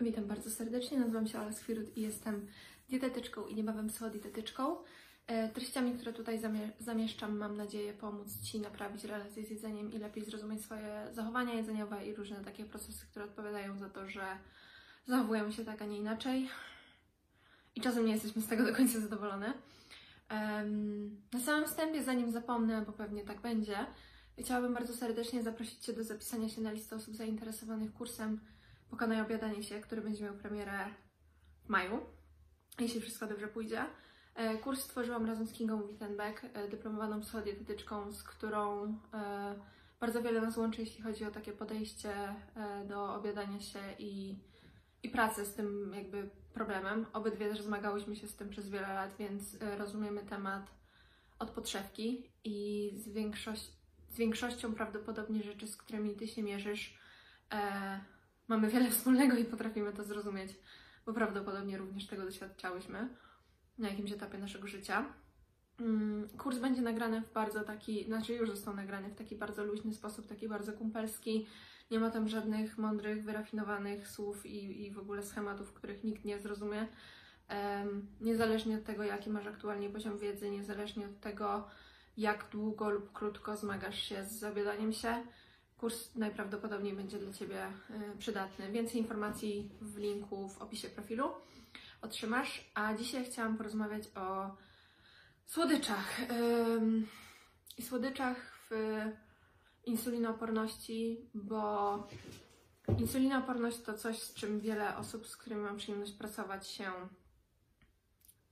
Witam bardzo serdecznie, nazywam się Ola Skwirut i jestem dietetyczką i niebawem psychodietetyczką. E, Treściami, które tutaj zamie- zamieszczam, mam nadzieję pomóc Ci naprawić relacje z jedzeniem i lepiej zrozumieć swoje zachowania jedzeniowe i różne takie procesy, które odpowiadają za to, że zachowujemy się tak, a nie inaczej. I czasem nie jesteśmy z tego do końca zadowolone. Na samym wstępie, zanim zapomnę, bo pewnie tak będzie, chciałabym bardzo serdecznie zaprosić Cię do zapisania się na listę osób zainteresowanych kursem Pokonaj obiadanie się, który będzie miał premierę w maju, jeśli wszystko dobrze pójdzie. E, Kurs stworzyłam razem z Kingą Wittenbeck, e, dyplomowaną psychodietetyczką, z którą e, bardzo wiele nas łączy, jeśli chodzi o takie podejście do obiadania się i, i pracy z tym jakby problemem. Obydwie też zmagałyśmy się z tym przez wiele lat, więc rozumiemy temat od podszewki i z, z większością prawdopodobnie rzeczy, z którymi Ty się mierzysz, mamy wiele wspólnego i potrafimy to zrozumieć, bo prawdopodobnie również tego doświadczałyśmy na jakimś etapie naszego życia. Mm, Kurs będzie nagrany w bardzo taki, znaczy już został nagrany w taki bardzo luźny sposób, taki bardzo kumpelski. Nie ma tam żadnych mądrych, wyrafinowanych słów i, i w ogóle schematów, których nikt nie zrozumie. Em, niezależnie od tego, jaki masz aktualnie poziom wiedzy, niezależnie od tego, jak długo lub krótko zmagasz się z zabiedaniem się, Kurs najprawdopodobniej będzie dla Ciebie y, przydatny. Więcej informacji w linku w opisie profilu otrzymasz. A dzisiaj chciałam porozmawiać o słodyczach. I słodyczach w insulinooporności, bo insulinooporność to coś, z czym wiele osób, z którymi mam przyjemność pracować, się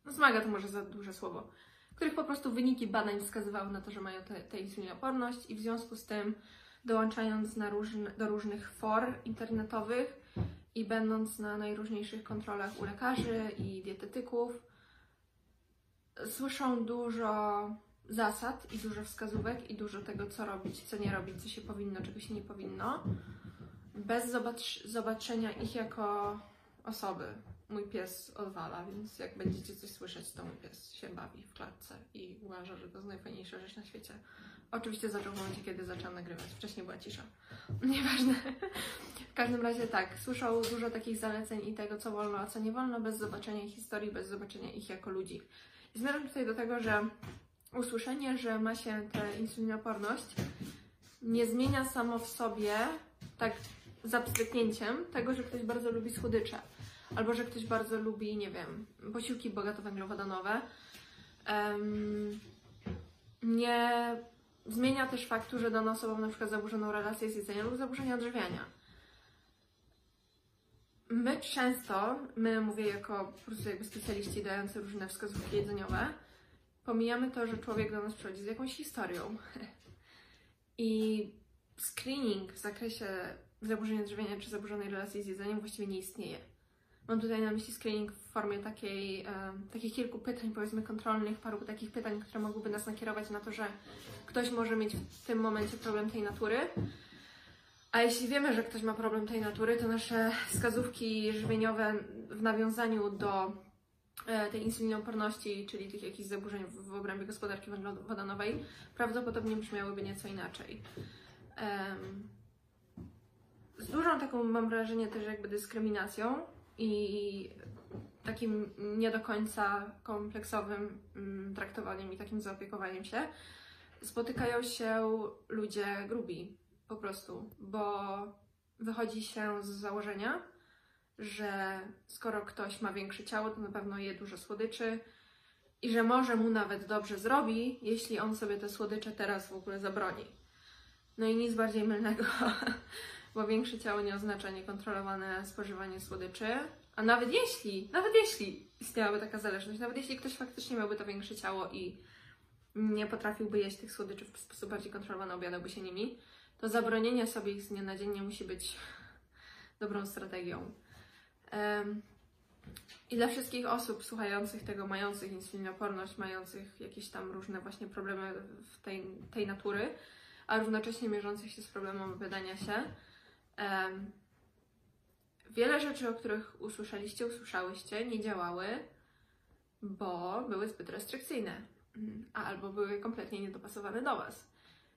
no, zmaga, to może za duże słowo, których po prostu wyniki badań wskazywały na to, że mają tę insulinooporność i w związku z tym dołączając różne, do różnych for internetowych i będąc na najróżniejszych kontrolach u lekarzy i dietetyków, słyszą dużo zasad i dużo wskazówek i dużo tego, co robić, co nie robić, co się powinno, czego się nie powinno, bez zobacz, zobaczenia ich jako osoby. Mój pies odwala, więc jak będziecie coś słyszeć, to mój pies się bawi w klatce i uważa, że to jest najfajniejsza rzecz na świecie. Oczywiście zaczął w momencie, kiedy zaczęłam nagrywać. Wcześniej była cisza. Nieważne. W każdym razie tak, słyszał dużo takich zaleceń i tego, co wolno, a co nie wolno, bez zobaczenia ich historii, bez zobaczenia ich jako ludzi. I zmierzam tutaj do tego, że usłyszenie, że ma się tę insulinooporność, nie zmienia samo w sobie, tak za pstryknięciem, tego, że ktoś bardzo lubi słodycze. Albo że ktoś bardzo lubi, nie wiem, posiłki bogatowęglowodanowe. Um, nie zmienia też faktu, że dana osoba ma na przykład zaburzoną relację z jedzeniem lub zaburzenia odżywiania. My często, my mówię jako po prostu jakby specjaliści dający różne wskazówki jedzeniowe, pomijamy to, że człowiek do nas przychodzi z jakąś historią. I screening w zakresie zaburzenia odżywiania czy zaburzonej relacji z jedzeniem właściwie nie istnieje. Mam tutaj na myśli screening w formie takiej, e, takich kilku pytań, powiedzmy kontrolnych, paru takich pytań, które mogłyby nas nakierować na to, że ktoś może mieć w tym momencie problem tej natury. A jeśli wiemy, że ktoś ma problem tej natury, to nasze wskazówki żywieniowe w nawiązaniu do e, tej insulinooporności, czyli tych jakichś zaburzeń w, obrębie gospodarki węglowodanowej, prawdopodobnie brzmiałyby nieco inaczej. Z dużą taką, mam wrażenie, też jakby dyskryminacją i takim nie do końca kompleksowym mm, traktowaniem i takim zaopiekowaniem się spotykają się ludzie grubi po prostu, bo wychodzi się z założenia, że skoro ktoś ma większe ciało, to na pewno je dużo słodyczy i że może mu nawet dobrze zrobi, jeśli on sobie te słodycze teraz w ogóle zabroni. No i nic bardziej mylnego, bo większe ciało nie oznacza niekontrolowane spożywanie słodyczy, a nawet jeśli, nawet jeśli istniałaby taka zależność, nawet jeśli ktoś faktycznie miałby to większe ciało i nie potrafiłby jeść tych słodyczy w sposób bardziej kontrolowany, obiadałby się nimi, to zabronienie sobie ich z dnia na dzień nie musi być dobrą strategią. Um, I dla wszystkich osób słuchających tego, mających insulinooporność, mających jakieś tam różne właśnie problemy tej, tej natury, a równocześnie mierzących się z problemem obiadania się, um, wiele rzeczy, o których usłyszeliście, usłyszałyście, nie działały, bo były zbyt restrykcyjne, a albo były kompletnie niedopasowane do Was.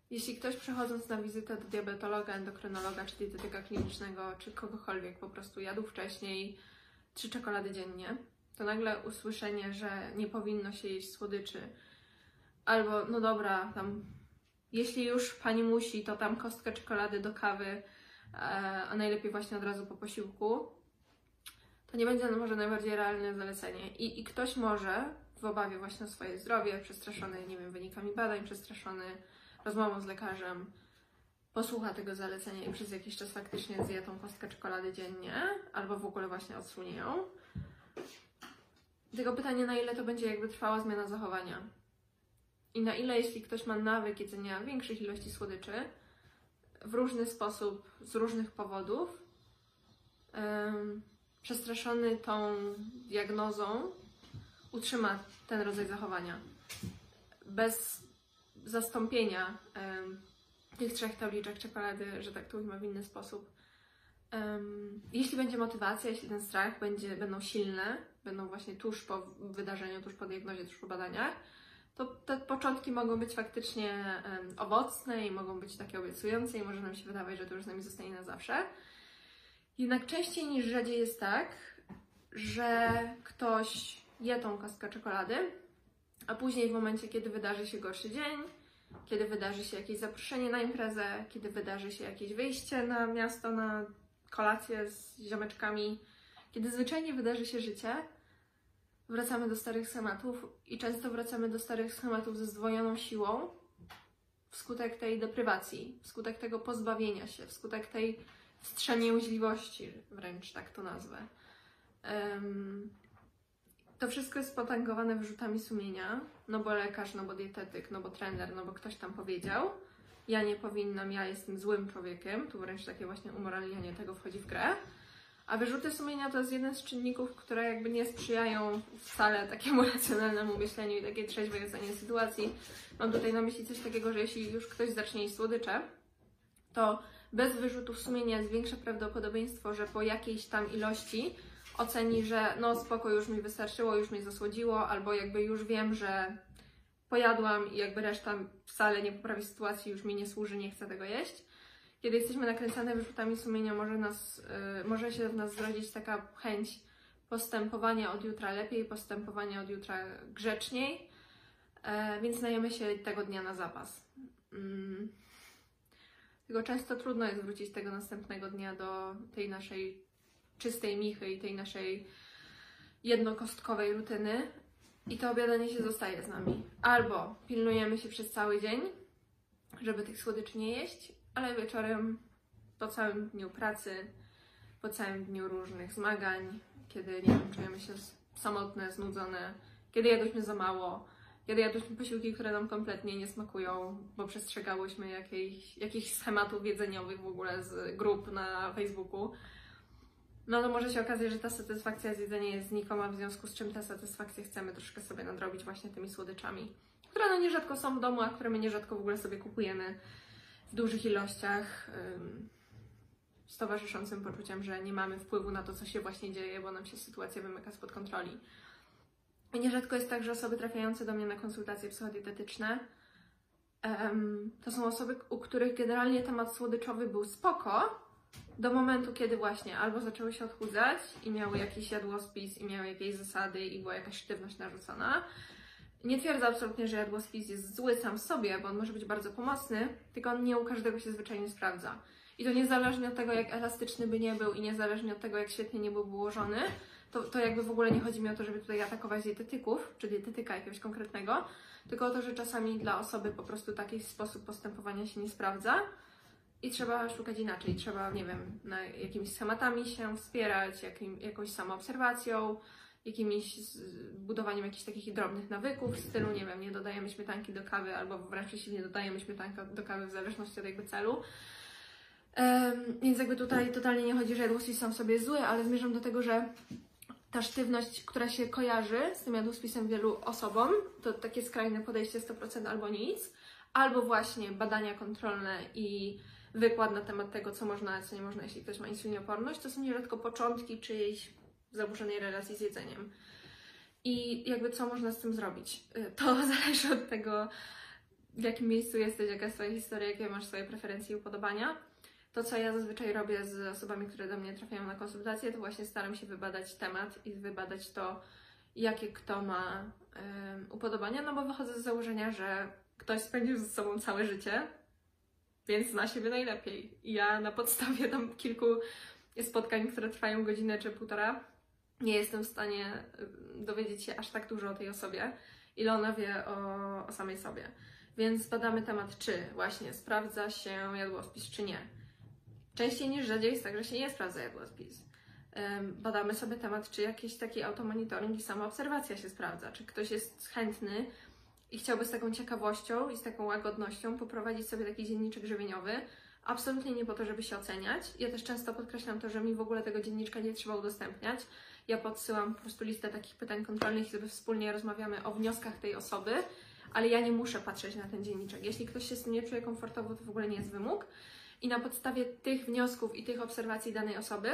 Jeśli ktoś przechodząc na wizytę do diabetologa, endokrynologa, czy dietetyka klinicznego, czy kogokolwiek po prostu jadł wcześniej trzy czekolady dziennie, to nagle usłyszenie, że nie powinno się jeść słodyczy, albo no dobra, tam jeśli już pani musi, to tam kostkę czekolady do kawy, a najlepiej właśnie od razu po posiłku, to nie będzie może najbardziej realne zalecenie. I, I ktoś może w obawie właśnie o swoje zdrowie, przestraszony, nie wiem, wynikami badań, przestraszony rozmową z lekarzem, posłucha tego zalecenia i przez jakiś czas faktycznie zje tą kostkę czekolady dziennie, albo w ogóle właśnie odsunie ją. Tylko pytanie, na ile to będzie jakby trwała zmiana zachowania. I na ile, jeśli ktoś ma nawyk jedzenia większych ilości słodyczy, w różny sposób, z różnych powodów, przestraszony tą diagnozą, utrzyma ten rodzaj zachowania. Bez zastąpienia tych trzech tabliczek czekolady, że tak to ujmę w inny sposób. Jeśli będzie motywacja, jeśli ten strach będzie, będą silne, będą właśnie tuż po wydarzeniu, tuż po diagnozie, tuż po badaniach, to te początki mogą być faktycznie owocne i mogą być takie obiecujące i może nam się wydawać, że to już z nami zostanie na zawsze. Jednak częściej niż rzadziej jest tak, że ktoś je tą kostkę czekolady, a później w momencie, kiedy wydarzy się gorszy dzień, kiedy wydarzy się jakieś zaproszenie na imprezę, kiedy wydarzy się jakieś wyjście na miasto, na kolację z ziomeczkami, kiedy zwyczajnie wydarzy się życie, wracamy do starych schematów i często wracamy do starych schematów ze zdwojoną siłą wskutek tej deprywacji, wskutek tego pozbawienia się, wskutek tej wstrzemięźliwości, wręcz tak to nazwę. Um, to wszystko jest potęgowane wyrzutami sumienia, no bo lekarz, no bo dietetyk, no bo trener, no bo ktoś tam powiedział, ja nie powinnam, ja jestem złym człowiekiem, tu wręcz takie właśnie umoralnianie tego wchodzi w grę. A wyrzuty sumienia to jest jeden z czynników, które jakby nie sprzyjają wcale takiemu racjonalnemu myśleniu i takiej trzeźwej ocenie sytuacji. Mam tutaj na myśli coś takiego, że jeśli już ktoś zacznie jeść słodycze, to bez wyrzutów sumienia jest większe prawdopodobieństwo, że po jakiejś tam ilości oceni, że no spoko, już mi wystarczyło, już mnie zasłodziło, albo jakby już wiem, że pojadłam i jakby reszta wcale nie poprawi sytuacji, już mi nie służy, nie chcę tego jeść. Kiedy jesteśmy nakręcane wyrzutami sumienia, może, nas, yy, może się w nas zrodzić taka chęć postępowania od jutra lepiej, postępowania od jutra grzeczniej, yy, więc najemy się tego dnia na zapas. Yy. Tylko często trudno jest wrócić tego następnego dnia do tej naszej czystej michy i tej naszej jednokostkowej rutyny. I to obiadanie się zostaje z nami. Albo pilnujemy się przez cały dzień, żeby tych słodyczy nie jeść, ale wieczorem, po całym dniu pracy, po całym dniu różnych zmagań, kiedy nie wiem, czujemy się samotne, znudzone, kiedy jadłyśmy za mało, kiedy jadłyśmy posiłki, które nam kompletnie nie smakują, bo przestrzegałyśmy jakichś, jakichś schematów jedzeniowych w ogóle z grup na Facebooku no to może się okazać, że ta satysfakcja z jedzenia jest znikoma, w związku z czym tę satysfakcję chcemy troszkę sobie nadrobić właśnie tymi słodyczami, które no nierzadko są w domu, a które my nierzadko w ogóle sobie kupujemy w dużych ilościach, z towarzyszącym poczuciem, że nie mamy wpływu na to, co się właśnie dzieje, bo nam się sytuacja wymyka spod kontroli. I nierzadko jest tak, że osoby trafiające do mnie na konsultacje psychodietetyczne to są osoby, u których generalnie temat słodyczowy był spoko, do momentu, kiedy właśnie albo zaczęły się odchudzać i miały jakiś jadłospis i miały jakieś zasady i była jakaś sztywność narzucona. Nie twierdzę absolutnie, że jadłospis jest zły sam w sobie, bo on może być bardzo pomocny, tylko on nie u każdego się zwyczajnie sprawdza. I to niezależnie od tego, jak elastyczny by nie był i niezależnie od tego, jak świetnie nie byłby ułożony, to, to jakby w ogóle nie chodzi mi o to, żeby tutaj atakować dietetyków, czy dietetyka jakiegoś konkretnego, tylko o to, że czasami dla osoby po prostu taki sposób postępowania się nie sprawdza i trzeba szukać inaczej. Trzeba, nie wiem, jakimiś schematami się wspierać, jakim, jakąś samoobserwacją, jakimiś budowaniem jakichś takich drobnych nawyków w stylu, nie wiem, nie dodajemy śmietanki do kawy, albo wręcz nie dodajemy śmietanki do kawy w zależności od jakby celu. Um, więc jakby tutaj totalnie nie chodzi, że jadłospis sam sobie zły, ale zmierzam do tego, że ta sztywność, która się kojarzy z tym jadłospisem wielu osobom, to takie skrajne podejście 100% albo nic, albo właśnie badania kontrolne i wykład na temat tego, co można, a co nie można, jeśli ktoś ma insulinooporność, to są nierzadko początki czyjejś zaburzonej relacji z jedzeniem. I jakby co można z tym zrobić? Y, to zależy od tego, w jakim miejscu jesteś, jaka jest Twoja historia, jakie masz swoje preferencje i upodobania. To, co ja zazwyczaj robię z osobami, które do mnie trafiają na konsultacje, to właśnie staram się wybadać temat i wybadać to, jakie kto ma um, upodobania, no bo wychodzę z założenia, że ktoś spędził ze sobą całe życie, więc zna siebie najlepiej. I ja na podstawie tam kilku spotkań, które trwają godzinę czy półtora, nie jestem w stanie dowiedzieć się aż tak dużo o tej osobie, ile ona wie o, o samej sobie. Więc badamy temat, czy właśnie sprawdza się jadłospis, czy nie. Częściej niż rzadziej jest tak, że się nie sprawdza jadłospis. Badamy sobie temat, czy jakiś taki automonitoring i samoobserwacja się sprawdza, czy ktoś jest chętny i chciałby z taką ciekawością i z taką łagodnością poprowadzić sobie taki dzienniczek żywieniowy, absolutnie nie po to, żeby się oceniać. Ja też często podkreślam to, że mi w ogóle tego dzienniczka nie trzeba udostępniać. Ja podsyłam po prostu listę takich pytań kontrolnych i sobie wspólnie rozmawiamy o wnioskach tej osoby, ale ja nie muszę patrzeć na ten dzienniczek. Jeśli ktoś się z tym nie czuje komfortowo, to w ogóle nie jest wymóg. I na podstawie tych wniosków i tych obserwacji danej osoby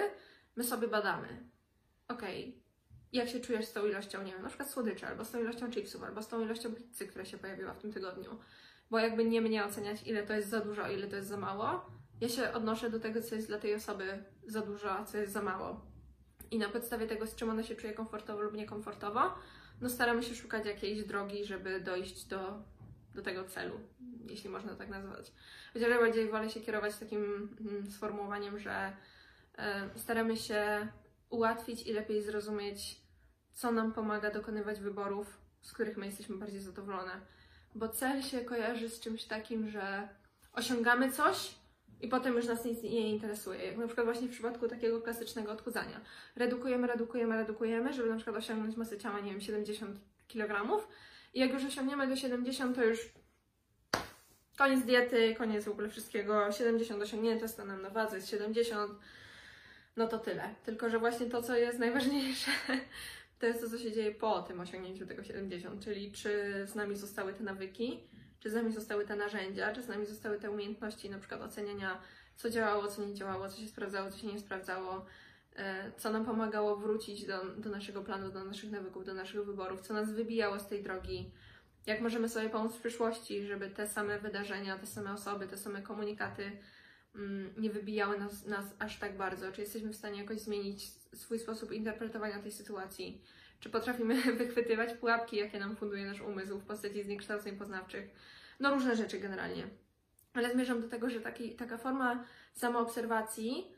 my sobie badamy. Okej, okay. jak się czujesz z tą ilością, nie wiem, na przykład słodyczy, albo z tą ilością chipsów, albo z tą ilością pizzy, która się pojawiła w tym tygodniu. Bo jakby nie mnie oceniać, ile to jest za dużo, ile to jest za mało, ja się odnoszę do tego, co jest dla tej osoby za dużo, a co jest za mało. I na podstawie tego, z czym ona się czuje komfortowo lub niekomfortowo, no staramy się szukać jakiejś drogi, żeby dojść do, do tego celu, jeśli można tak nazwać. Chociaż bardziej wolę się kierować takim mm, sformułowaniem, że y, staramy się ułatwić i lepiej zrozumieć, co nam pomaga dokonywać wyborów, z których my jesteśmy bardziej zadowolone. Bo cel się kojarzy z czymś takim, że osiągamy coś, i potem już nas nic nie interesuje. Jak na przykład właśnie w przypadku takiego klasycznego odchudzania. Redukujemy, redukujemy, redukujemy, żeby na przykład osiągnąć masę ciała, nie wiem, 70 kg. I jak już osiągniemy do 70, to już koniec diety, koniec w ogóle wszystkiego. 70 osiągnięte, stanę na wadze, jest 70, no to tyle. Tylko, że właśnie to, co jest najważniejsze, to jest to, co się dzieje po tym osiągnięciu tego 70, czyli czy z nami zostały te nawyki, czy z nami zostały te narzędzia, czy z nami zostały te umiejętności na przykład oceniania, co działało, co nie działało, co się sprawdzało, co się nie sprawdzało, e, co nam pomagało wrócić do, do naszego planu, do naszych nawyków, do naszych wyborów, co nas wybijało z tej drogi, jak możemy sobie pomóc w przyszłości, żeby te same wydarzenia, te same osoby, te same komunikaty mm, nie wybijały nas, nas aż tak bardzo, czy jesteśmy w stanie jakoś zmienić swój sposób interpretowania tej sytuacji, czy potrafimy wychwytywać pułapki, jakie nam funduje nasz umysł w postaci zniekształceń poznawczych. No różne rzeczy generalnie. Ale zmierzam do tego, że taki, taka forma samoobserwacji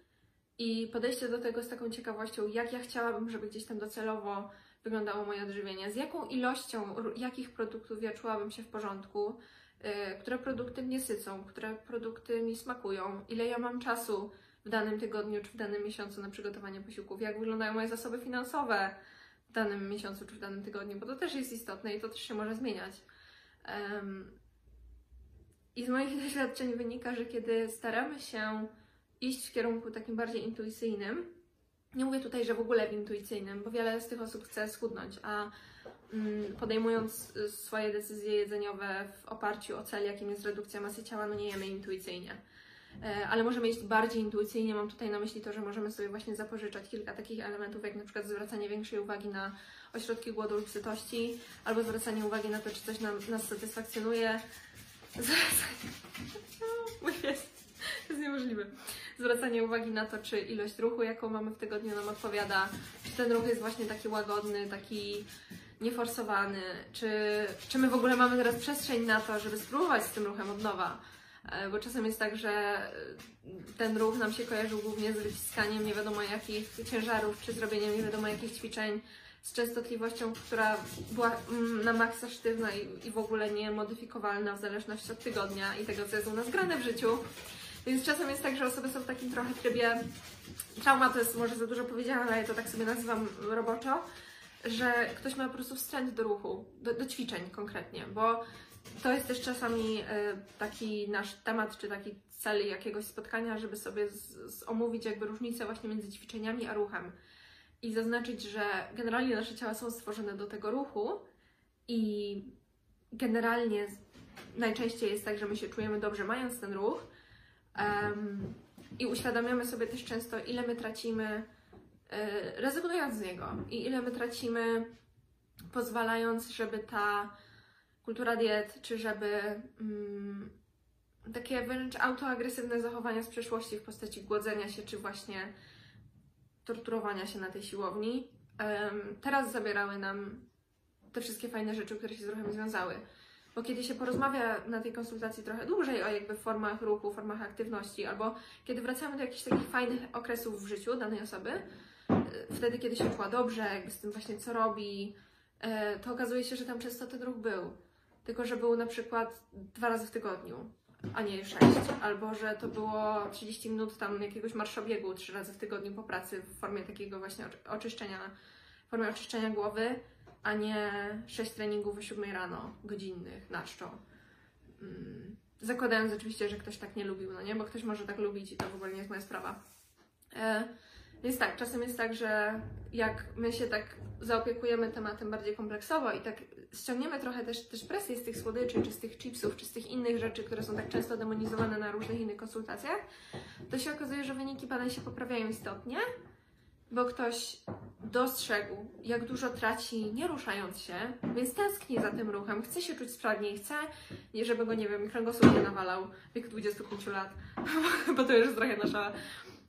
i podejście do tego z taką ciekawością, jak ja chciałabym, żeby gdzieś tam docelowo wyglądało moje odżywienie, z jaką ilością jakich produktów ja czułabym się w porządku, yy, które produkty mnie sycą, które produkty mi smakują, ile ja mam czasu w danym tygodniu czy w danym miesiącu na przygotowanie posiłków, jak wyglądają moje zasoby finansowe, danym miesiącu czy w danym tygodniu, bo to też jest istotne i to też się może zmieniać. Um, I z moich doświadczeń wynika, że kiedy staramy się iść w kierunku takim bardziej intuicyjnym, nie mówię tutaj, że w ogóle w intuicyjnym, bo wiele z tych osób chce schudnąć, a mm, podejmując y, swoje decyzje jedzeniowe w oparciu o cel, jakim jest redukcja masy ciała, no nie jemy intuicyjnie. E, ale możemy iść bardziej intuicyjnie. Mam tutaj na myśli to, że możemy sobie właśnie zapożyczać kilka takich elementów, jak na przykład zwracanie większej uwagi na ośrodki głodu lub sytości, albo zwracanie uwagi na to, czy coś nam, nas satysfakcjonuje. Zwracanie... To jest niemożliwe. Zwracanie uwagi na to, czy ilość ruchu, jaką mamy w tygodniu, nam odpowiada, czy ten ruch jest właśnie taki łagodny, taki nieforsowany, czy, czy my w ogóle mamy teraz przestrzeń na to, żeby spróbować z tym ruchem od nowa bo czasem jest tak, że e, ten ruch nam się kojarzył głównie z wyciskaniem nie wiadomo jakich ciężarów, czy zrobieniem nie wiadomo jakich ćwiczeń, z częstotliwością, która była mm, na maksa sztywna i, i w ogóle nie modyfikowalna w zależności od tygodnia i tego, co jest u nas grane w życiu. Więc czasem jest tak, że osoby są w takim trochę trybie, trauma to jest może za dużo powiedziane, ale ja to tak sobie nazywam roboczo, że ktoś ma po prostu wstręt do ruchu, do, do ćwiczeń konkretnie, bo to jest też czasami e, taki nasz temat, czy taki cel jakiegoś spotkania, żeby sobie z, z omówić jakby różnicę właśnie między ćwiczeniami a ruchem. I zaznaczyć, że generalnie nasze ciała są stworzone do tego ruchu i generalnie najczęściej jest tak, że my się czujemy dobrze mając ten ruch um, i uświadamiamy sobie też często, ile my tracimy y, rezygnując z niego i ile my tracimy pozwalając, żeby ta kultura diet, czy żeby mm, takie wręcz autoagresywne zachowania z przeszłości w postaci głodzenia się, czy właśnie torturowania się na tej siłowni, em, teraz zabierały nam te wszystkie fajne rzeczy, które się z ruchem związały. Bo kiedy się porozmawia na tej konsultacji trochę dłużej o jakby formach ruchu, formach aktywności, albo kiedy wracamy do jakichś takich fajnych okresów w życiu danej osoby, y, wtedy kiedy się czuła dobrze, jakby z tym właśnie co robi, e, to okazuje się, że tam często ten ruch był. Tylko, że był na przykład dwa razy w tygodniu, a nie sześć. Albo, że to było 30 minut tam jakiegoś marszobiegu trzy razy w tygodniu po pracy w formie takiego właśnie oczy- oczyszczenia, w formie oczyszczenia głowy, a nie sześć treningów o 7 rano, godzinnych, na czczo. Mm. Zakładając oczywiście, że ktoś tak nie lubił, no nie? Bo ktoś może tak lubić i to w ogóle nie jest moja sprawa. E, więc tak, czasem jest tak, że jak my się tak zaopiekujemy tematem bardziej kompleksowo i tak ściągniemy trochę też, też presję z tych słodyczy, czy z tych chipsów, czy z tych innych rzeczy, które są tak często demonizowane na różnych innych konsultacjach, to się okazuje, że wyniki badań się poprawiają istotnie, bo ktoś dostrzegł, jak dużo traci nie ruszając się, więc tęskni za tym ruchem, chce się czuć sprawniej, chce, żeby go, nie wiem, kręgosłup nie nawalał w wieku 25 lat, bo to już jest trochę nasza,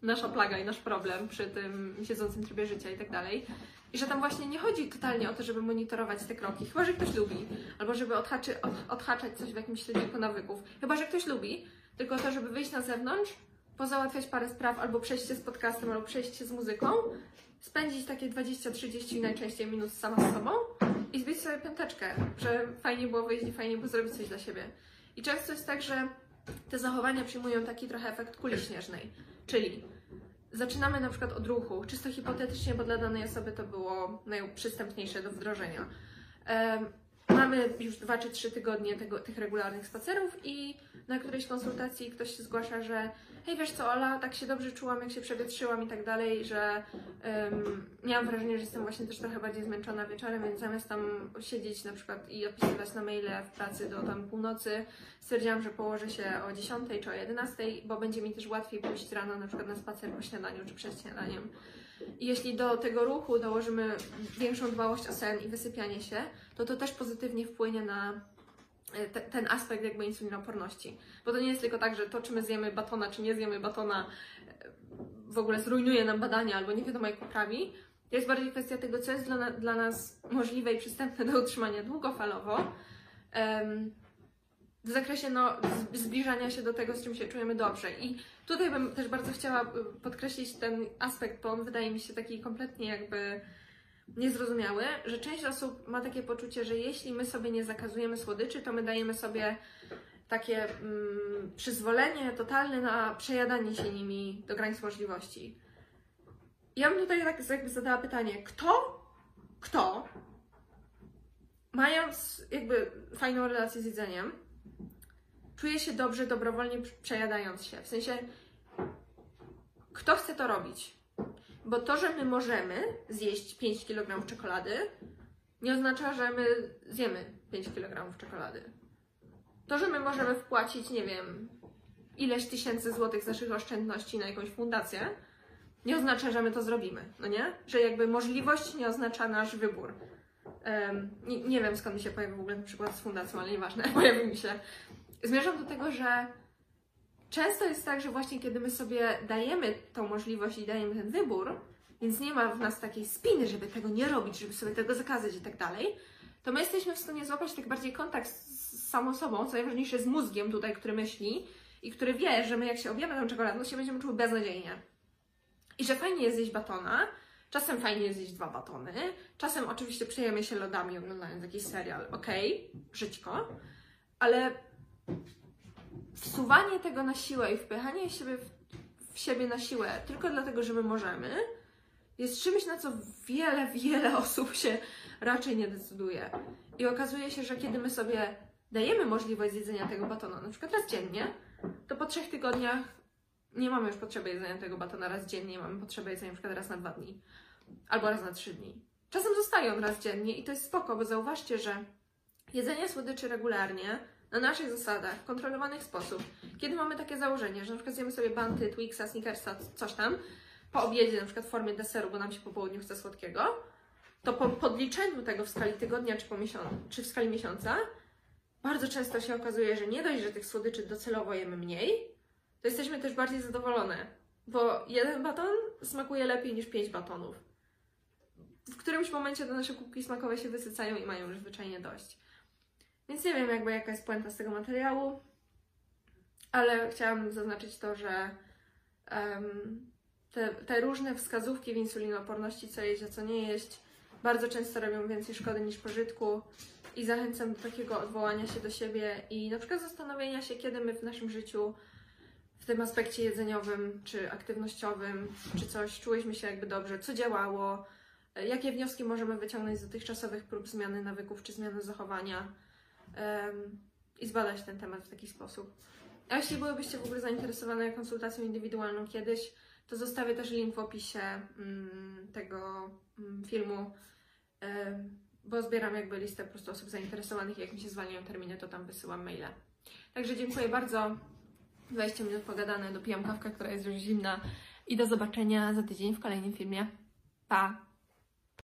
nasza plaga i nasz problem przy tym siedzącym trybie życia i tak dalej. I że tam właśnie nie chodzi totalnie o to, żeby monitorować te kroki, chyba że ktoś lubi, albo żeby odhaczy, od, odhaczać coś w jakimś śledziku nawyków, chyba że ktoś lubi, tylko to, żeby wyjść na zewnątrz, pozałatwiać parę spraw, albo przejść się z podcastem, albo przejść się z muzyką, spędzić takie 20-30 najczęściej minut sama z sobą i zbić sobie piąteczkę, że fajnie było wyjść i fajnie było zrobić coś dla siebie. I często jest tak, że te zachowania przyjmują taki trochę efekt kuli śnieżnej, czyli zaczynamy na przykład od ruchu, czysto hipotetycznie, bo dla danej osoby to było najprzystępniejsze do wdrożenia. Mamy już dwa czy trzy tygodnie tego, tych regularnych spacerów i na którejś konsultacji ktoś się zgłasza, że hej, wiesz co, Ola, tak się dobrze czułam, jak się przewietrzyłam i tak dalej, że em, miałam wrażenie, że jestem właśnie też trochę bardziej zmęczona wieczorem, więc zamiast tam siedzieć na przykład i odpisywać na maile w pracy do tam północy, stwierdziłam, że położę się o 10 czy o 11, bo będzie mi też łatwiej pójść rano na przykład na spacer po śniadaniu czy przed śniadaniem. I jeśli do tego ruchu dołożymy większą dbałość o sen i wysypianie się, to to też pozytywnie wpłynie na te, ten aspekt jakby insulinoporności. Bo to nie jest tylko tak, że to, czy my zjemy batona, czy nie zjemy batona, e, w ogóle zrujnuje nam badania albo nie wiadomo jak poprawi. To jest bardziej kwestia tego, co jest dla, na, dla nas możliwe i przystępne do utrzymania długofalowo. em, w zakresie no, zbliżania się do tego, z czym się czujemy dobrze. I tutaj bym też bardzo chciała y, podkreślić ten aspekt, bo on wydaje mi się taki kompletnie jakby niezrozumiały, że część osób ma takie poczucie, że jeśli my sobie nie zakazujemy słodyczy, to my dajemy sobie takie mm, przyzwolenie totalne na przejadanie się nimi do granic możliwości. Ja bym tutaj tak jakby zadała pytanie, kto, kto, mając jakby fajną relację z jedzeniem, czuje się dobrze dobrowolnie przejadając się. W sensie, kto chce to robić? Bo to, że my możemy zjeść 5 kg czekolady, nie oznacza, że my zjemy 5 kg czekolady. To, że my możemy wpłacić, nie wiem, ileś tysięcy złotych z naszych oszczędności na jakąś fundację, nie oznacza, że my to zrobimy, no nie? Że jakby możliwość nie oznacza nasz wybór. Em, nie, nie wiem skąd mi się pojawił w ogóle przykład z fundacją, ale nieważne, pojawił mi się. Zmierzam do tego, że często jest tak, że właśnie kiedy my sobie dajemy tą możliwość i dajemy ten wybór, więc nie ma w nas takiej spiny, żeby tego nie robić, żeby sobie tego zakazać i tak dalej, to my jesteśmy w stanie złapać tak bardziej kontakt z samą sobą, co najważniejsze z mózgiem tutaj, który myśli i który wie, że my jak się objemy tą czekoladą, się będziemy czuły beznadziejnie. I że fajnie jest zjeść batona, czasem fajnie jest zjeść dwa batony, czasem oczywiście przejemy się lodami oglądając jakiś serial, okej, żyćko, ale wsuwanie tego na siłę i wpychanie siebie w, w siebie na siłę tylko dlatego, że my możemy, jest czymś, na co wiele, wiele osób się raczej nie decyduje. I okazuje się, że kiedy my sobie dajemy możliwość zjedzenia tego batona, na przykład raz dziennie, to po trzech tygodniach nie mamy już potrzeby jedzenia tego batona raz dziennie, mamy potrzebę jedzenia na przykład raz na dwa dni albo raz na trzy dni. Czasem zostaje on raz dziennie i to jest spoko, bo zauważcie, że jedzenie słodyczy regularnie, na naszych zasadach, w kontrolowany sposób, kiedy mamy takie założenie, że na przykład zjemy sobie banty, Twixa, Snickersa, coś tam, po obiedzie, na przykład w formie deseru, bo nam się po południu chce słodkiego, to po podliczeniu tego w skali tygodnia czy, po miesiącu, czy w skali miesiąca, bardzo często się okazuje, że nie dość, że tych słodyczy docelowo jemy mniej, to jesteśmy też bardziej zadowolone, bo jeden baton smakuje lepiej niż pięć batonów. W którymś momencie te nasze kubki smakowe się wysycają i mają już zwyczajnie dość. Więc nie wiem jakby jaka jest puenta z tego materiału, ale chciałam zaznaczyć to, że em, te, te różne wskazówki w insulinooporności, co jeść, a co nie jeść, bardzo często robią więcej szkody niż pożytku i zachęcam do takiego odwołania się do siebie i na przykład zastanowienia się, kiedy my w naszym życiu w tym aspekcie jedzeniowym czy aktywnościowym, czy coś czułyśmy się jakby dobrze, co działało, jakie wnioski możemy wyciągnąć z dotychczasowych prób zmiany nawyków czy zmiany zachowania i zbadać ten temat w taki sposób. A jeśli byłybyście w ogóle zainteresowane konsultacją indywidualną kiedyś, to zostawię też link w opisie mm, tego mm, filmu, bo zbieram jakby listę po prostu osób zainteresowanych jak mi się zwalniają terminy, to tam wysyłam maile. Także dziękuję bardzo. 20 minut pogadane, dopijam kawkę, która jest już zimna i do zobaczenia za tydzień w kolejnym filmie. Pa!